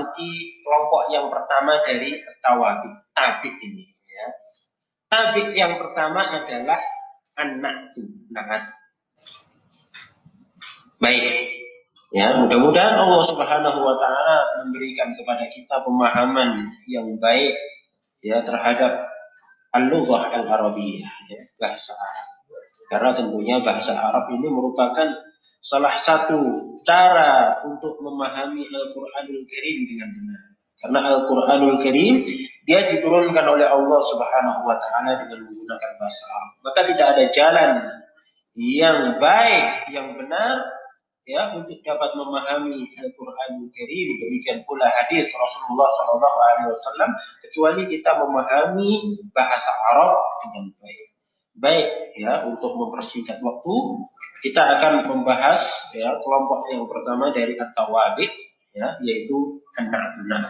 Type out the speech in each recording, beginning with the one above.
memasuki kelompok yang pertama dari tawabik, tabik ini. Ya. Tabik yang pertama adalah anak naat. Baik, ya mudah-mudahan Allah Subhanahu Wa Taala memberikan kepada kita pemahaman yang baik ya terhadap al-lughah al-arabiyah ya, bahasa Arab. Karena tentunya bahasa Arab ini merupakan salah satu cara untuk memahami Al-Qur'anul Karim dengan benar. Karena Al-Qur'anul Karim dia diturunkan oleh Allah Subhanahu wa taala dengan menggunakan bahasa Arab. Maka tidak ada jalan yang baik, yang benar ya untuk dapat memahami Al-Qur'anul Karim demikian pula hadis Rasulullah wasallam kecuali kita memahami bahasa Arab dengan baik. Baik ya untuk mempersingkat waktu kita akan membahas ya kelompok yang pertama dari at-tawabit ya yaitu an-na'at.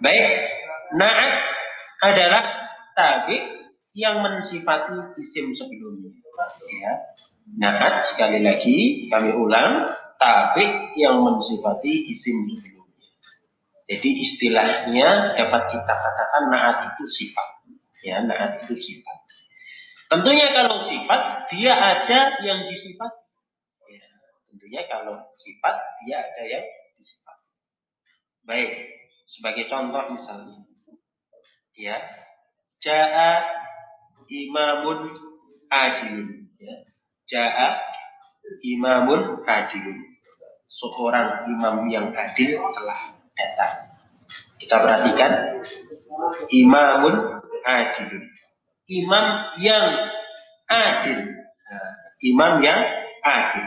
Baik, na'at adalah tabi yang mensifati isim sebelumnya. Ya. Na'at sekali lagi kami ulang tabi yang mensifati isim sebelumnya. Jadi istilahnya dapat kita katakan na'at itu sifat. Ya, na'at itu sifat. Tentunya kalau sifat dia ada yang disifat. Ya, tentunya kalau sifat dia ada yang disifat. Baik, sebagai contoh misalnya, ya, jaa imamun adilun, ya, jaa imamun adilun. Seorang imam yang adil telah datang. Kita perhatikan, imamun adilun imam yang adil. Nah, imam yang adil.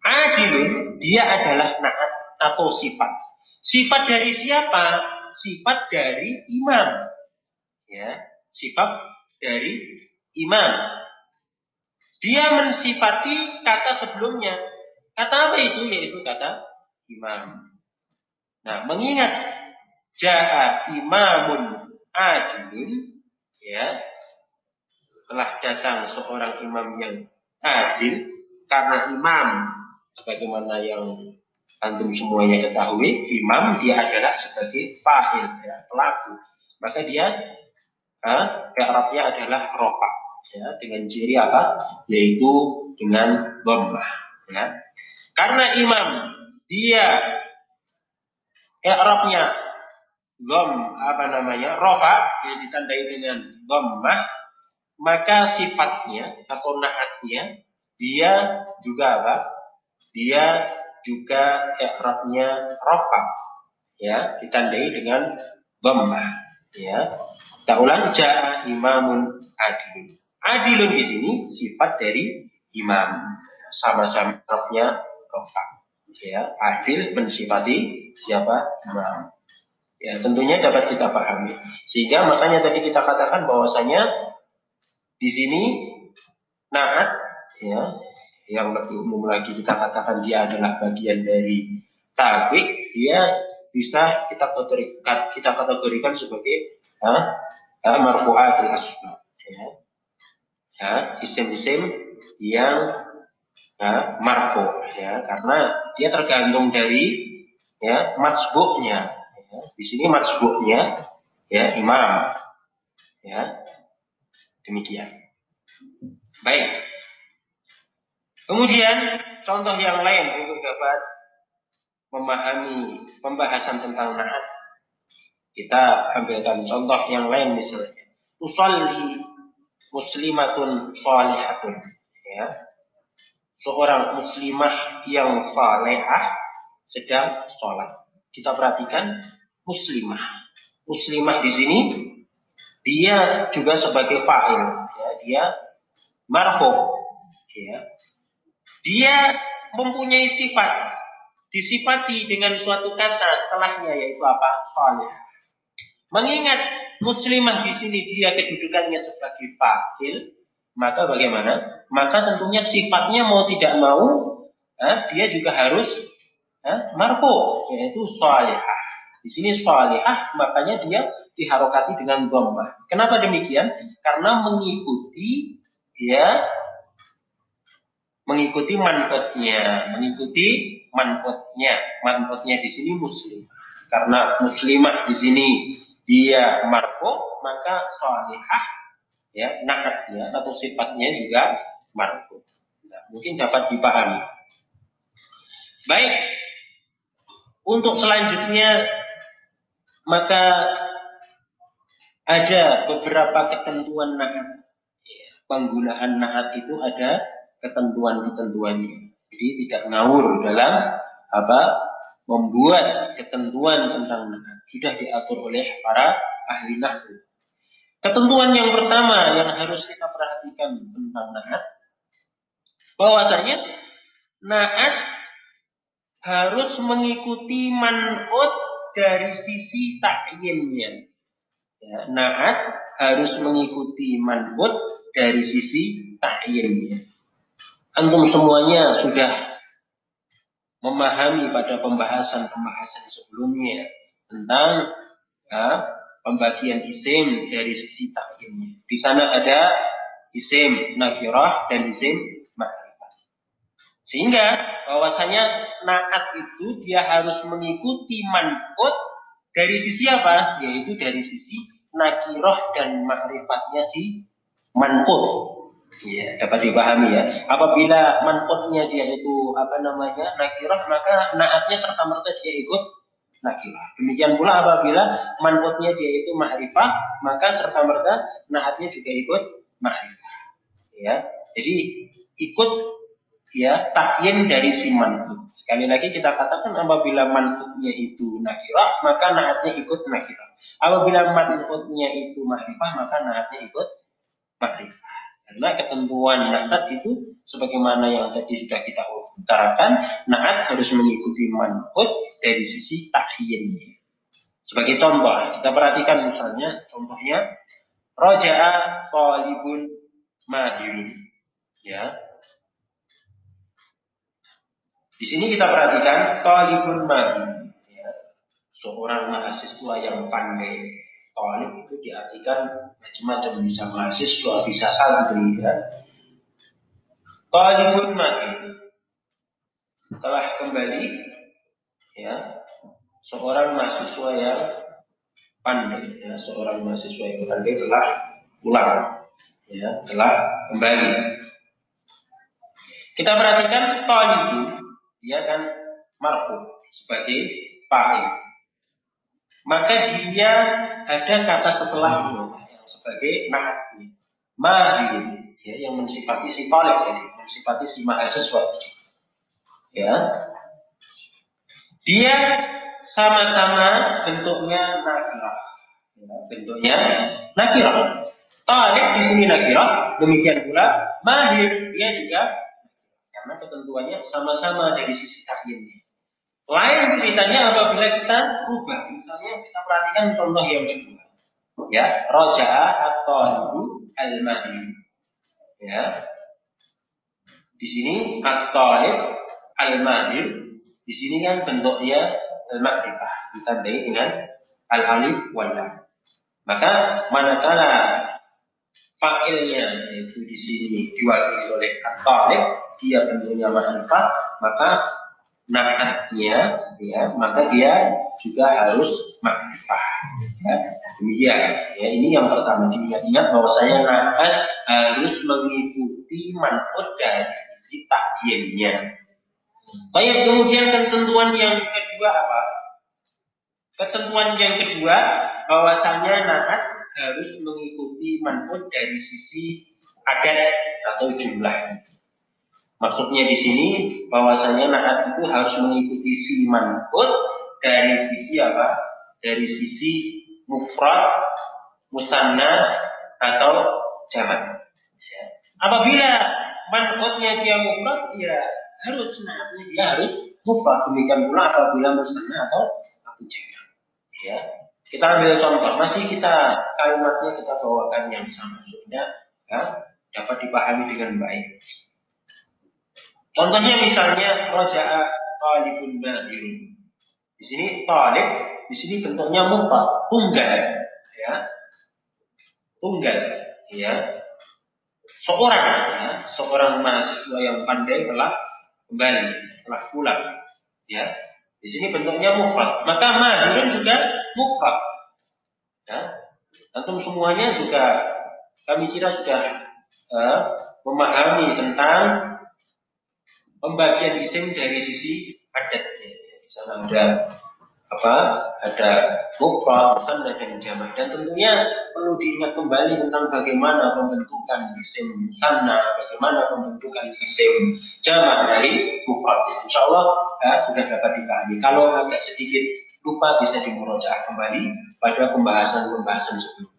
Adilun dia adalah naat atau sifat. Sifat dari siapa? Sifat dari imam. Ya, sifat dari imam. Dia mensifati kata sebelumnya. Kata apa itu? Yaitu kata imam. Nah, mengingat jaha imamun adilun, ya, telah datang seorang imam yang adil karena imam sebagaimana yang antum semuanya ketahui imam dia adalah sebagai fa'il ya, pelaku. Maka dia eh, adalah rofa ya dengan ciri apa? Yaitu dengan dhammah ya. Karena imam dia i'rabnya gom apa namanya rofa yang ditandai dengan dhammah maka sifatnya atau naatnya dia juga apa? Dia juga i'rabnya rofa ya ditandai dengan dhammah ya. Kita ulang jaa imamun adilun. Adilun di sini sifat dari imam. Sama-sama i'rabnya rofa ya. Adil mensifati siapa? Imam. Ya tentunya dapat kita pahami. Sehingga makanya tadi kita katakan bahwasanya di sini naat ya yang lebih umum lagi kita katakan dia adalah bagian dari tabik dia bisa kita kategorikan kita kategorikan sebagai ha, ha, marfu'atul asma ya. ya isim-isim yang ya, marfu ya karena dia tergantung dari ya masbuknya ya. di sini masbuknya ya imam ya Demikian. Baik. Kemudian contoh yang lain untuk dapat memahami pembahasan tentang naat. Kita ambilkan contoh yang lain misalnya. Usalli muslimatun salihatun. Ya. Seorang muslimah yang salehah sedang sholat. Kita perhatikan muslimah. Muslimah di sini dia juga sebagai fa'il. Ya dia marfu. Ya. Dia mempunyai sifat. Disifati dengan suatu kata setelahnya yaitu apa? Salih. Mengingat muslimah di sini dia kedudukannya sebagai fa'il maka bagaimana? Maka tentunya sifatnya mau tidak mau eh, dia juga harus eh, marfu yaitu salihah. Di sini salihah makanya dia diharokati dengan dhammah. Kenapa demikian? Karena mengikuti ya mengikuti manfaatnya, mengikuti manpotnya. Manpotnya di sini muslim. Karena muslimah di sini dia marfu, maka salihah ya nakatnya atau sifatnya juga marfu. Nah, mungkin dapat dipahami. Baik. Untuk selanjutnya maka ada beberapa ketentuan naat. Ya, penggunaan naat itu ada ketentuan-ketentuannya. Jadi tidak ngawur dalam apa membuat ketentuan tentang naat sudah diatur oleh para ahli nahwu. Ketentuan yang pertama yang harus kita perhatikan tentang naat bahwasanya naat harus mengikuti manut dari sisi takyinnya. Ya, naat harus mengikuti manut dari sisi takyinnya. Antum semuanya sudah memahami pada pembahasan-pembahasan sebelumnya tentang ya, pembagian isim dari sisi takyinnya. Di sana ada isim nakirah dan isim sehingga bahwasanya naat itu dia harus mengikuti manfaat dari sisi apa? Yaitu dari sisi nakiroh dan makrifatnya si manfaat. Ya, dapat dipahami ya. Apabila manfaatnya dia itu apa namanya nakiroh, maka naatnya serta merta dia ikut nakirah. Demikian pula apabila manfaatnya dia itu makrifah, maka serta merta naatnya juga ikut makrifah. Ya, jadi ikut ya takyin dari si manfut. Sekali lagi kita katakan apabila manfutnya itu nakirah, maka naatnya ikut nakirah. Apabila manfutnya itu makrifah, maka naatnya ikut makrifah. Karena ketentuan naat itu sebagaimana yang tadi sudah kita utarakan, naat harus mengikuti manfut dari sisi takyinnya. Sebagai contoh, kita perhatikan misalnya contohnya roja'a talibun mahirun. Ya, di sini kita perhatikan talibun mahir. Ya. Seorang mahasiswa yang pandai. Talib itu diartikan macam-macam. Bisa mahasiswa, bisa santri. Ya. Talibun mahir. Telah kembali ya seorang mahasiswa yang pandai ya seorang mahasiswa yang pandai telah pulang ya telah kembali kita perhatikan talibu dia kan marfu sebagai fa'il. Maka dia ada kata setelahnya yang sebagai naatnya. Mahir ya, yang mensifati si talib jadi mensifati si mahasiswa. Ya. Dia sama-sama bentuknya nakirah. Ya, bentuknya nakirah. Talib di sini nakirah, demikian pula mahir dia juga karena ketentuannya sama-sama dari sisi takyinnya. Lain ceritanya apabila kita ubah. Misalnya kita perhatikan contoh yang kedua. Ya, roja atau al-mahdi. Ya. Di sini at-talib al-mahdi. Di sini kan bentuknya al-makrifah ditandai dengan al-alif wal Maka manakala fakilnya yaitu di sini diwakili oleh at-talib dia tentunya ma'rifah, maka naatnya ya maka dia juga harus ma'rifah ya demikian ya ini yang pertama diingat-ingat bahwa saya naat harus mengikuti manfaat dari si takyinnya Baik, kemudian ketentuan yang kedua apa? Ketentuan yang kedua bahwasanya naat harus mengikuti manfaat dari sisi adat atau jumlah. Maksudnya di sini bahwasanya naat itu harus mengikuti si manfut dari sisi apa? Dari sisi mufrad, musanna atau jamak. Ya. Apabila manfutnya dia mufrad, ya harus naatnya dia harus mufrad. Demikian pula apabila musanna atau atau jamak. Ya. Kita ambil contoh, masih kita kalimatnya kita bawakan yang sama, maksudnya ya, dapat dipahami dengan baik. Contohnya misalnya roja'a talibun nazirun. Di sini talib, di sini bentuknya mufrad, tunggal, ya. Tunggal, ya. Seorang, ya, seorang mahasiswa yang pandai telah kembali, telah pulang. Ya, di sini bentuknya mufrad. Maka mahirun juga mufrad. Ya. Antum semuanya juga kami kira sudah uh, memahami tentang pembagian isim dari sisi adat. Di sana ada apa ada mufrad, musanna dan jamak dan tentunya perlu diingat kembali tentang bagaimana pembentukan isim musanna, bagaimana pembentukan isim jamak dari mufrad. Insya Allah ya, sudah dapat dipahami. Kalau agak sedikit lupa bisa dimurojaah kembali pada pembahasan-pembahasan sebelumnya.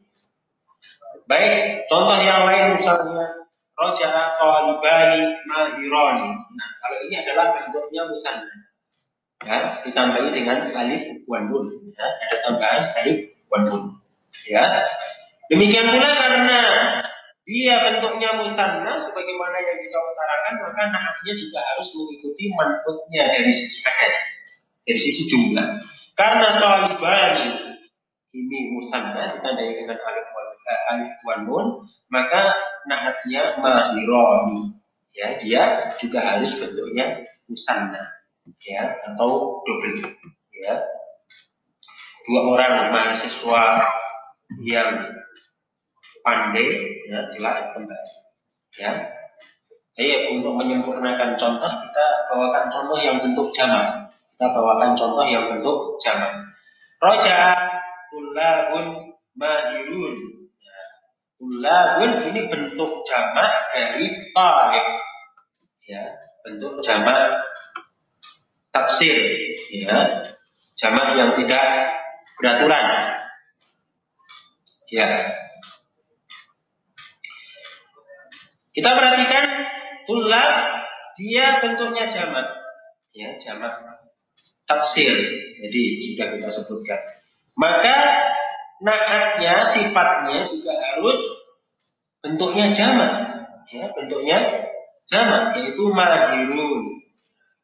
Baik, contoh yang lain misalnya roja'a talibani mahironi. Nah, kalau ini adalah bentuknya musanna ya ditambahi dengan alif nun. Ya ada tambahan alif nun. Ya. Demikian pula karena dia bentuknya musanna sebagaimana yang kita utarakan maka naatnya juga harus mengikuti manfaatnya dari sisi adat dari sisi jumlah. Karena talibani ini musanna ditandai dengan alif eh, alif wan nun maka naatnya mahironi ya dia juga harus bentuknya musanna ya atau double ya. Dua orang mahasiswa yang pandai ya telah kembali ya. Saya untuk menyempurnakan contoh kita bawakan contoh yang bentuk jamak kita bawakan contoh yang bentuk jamak roja tulabun mahirun. Tulabun ini bentuk jamak dari talib ya bentuk jamak taksir ya. Jamak yang tidak beraturan. Ya. Kita perhatikan tulab dia bentuknya jamak. Ya jamak taksir jadi sudah kita sebutkan maka naatnya sifatnya juga harus bentuknya jamak ya bentuknya jamak yaitu mahirun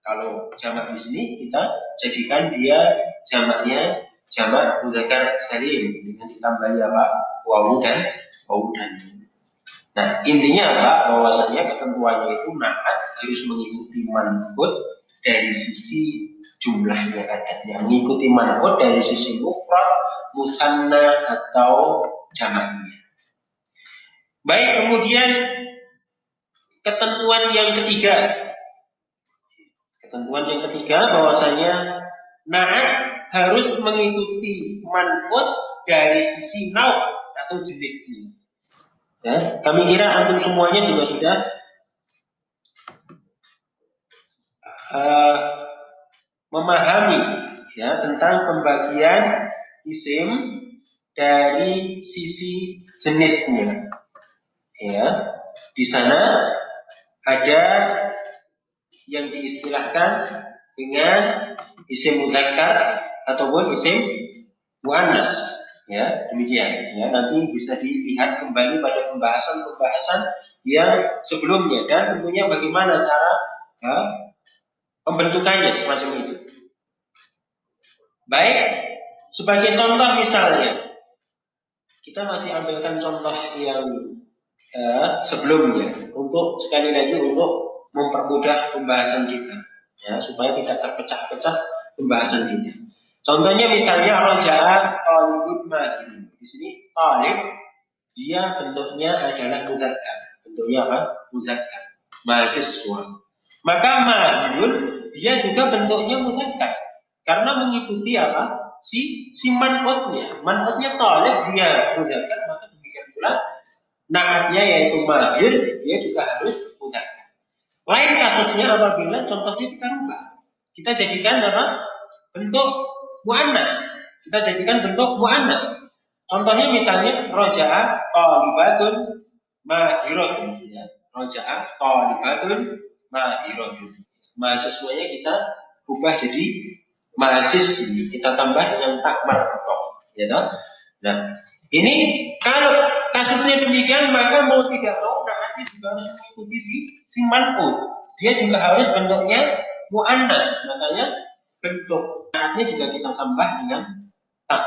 kalau jamak di sini kita jadikan dia jamaknya jamak mudzakkar salim dengan ditambahi apa? wawu dan wawu dan. Nah, intinya apa? Bahwasanya ketentuannya itu naat harus mengikuti manfut dari sisi jumlahnya adatnya, mengikuti manfut dari sisi mufrad, musanna atau jamaknya. Baik, kemudian ketentuan yang ketiga Ketentuan yang ketiga bahwasanya naat harus mengikuti manut dari sisi nau atau jenisnya. Ya, kami kira antum semuanya juga sudah uh, memahami ya tentang pembagian isim dari sisi jenisnya. Ya, di sana ada yang diistilahkan dengan isim muzakkar ataupun isim muannas ya demikian ya nanti bisa dilihat kembali pada pembahasan-pembahasan yang sebelumnya dan tentunya bagaimana cara ya, pembentukannya semacam itu baik sebagai contoh misalnya kita masih ambilkan contoh yang ya, sebelumnya untuk sekali lagi untuk mempermudah pembahasan kita ya supaya tidak terpecah-pecah pembahasan kita. Contohnya misalnya rojaah talibun mahir. Di sini talib dia bentuknya adalah muzakkar. Bentuknya apa? Muzakkar. Mahasiswa. Maka mahirun dia juga bentuknya muzakkar. Karena mengikuti apa? Si si manfaatnya. Manfaatnya talib dia muzakkar, maka demikian pula naatnya yaitu mahir dia juga harus muzakkar. Lain kasusnya apabila contohnya kita rubah. Kita jadikan apa? Bentuk muannas. Kita jadikan bentuk muannas. Contohnya misalnya rojaah talibatun mahiratun ya. Rojaah talibatun mahiratun. Mahasiswanya kita ubah jadi mahasiswi. Kita tambah dengan tak marfutoh. Ya toh? Nah, ini kalau kasusnya demikian maka mau tidak mau nanti juga harus mengikuti si man'ud. Dia juga harus bentuknya mu'annas. Makanya bentuk juga kita tambah dengan tak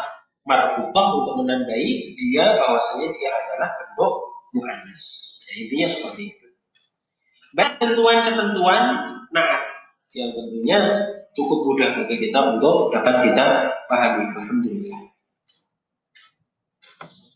marfutah untuk menandai dia bahwasanya dia adalah bentuk mu'annas. Ya, intinya seperti itu. Baik ketentuan-ketentuan nah yang tentunya cukup mudah bagi kita untuk dapat kita pahami. Alhamdulillah.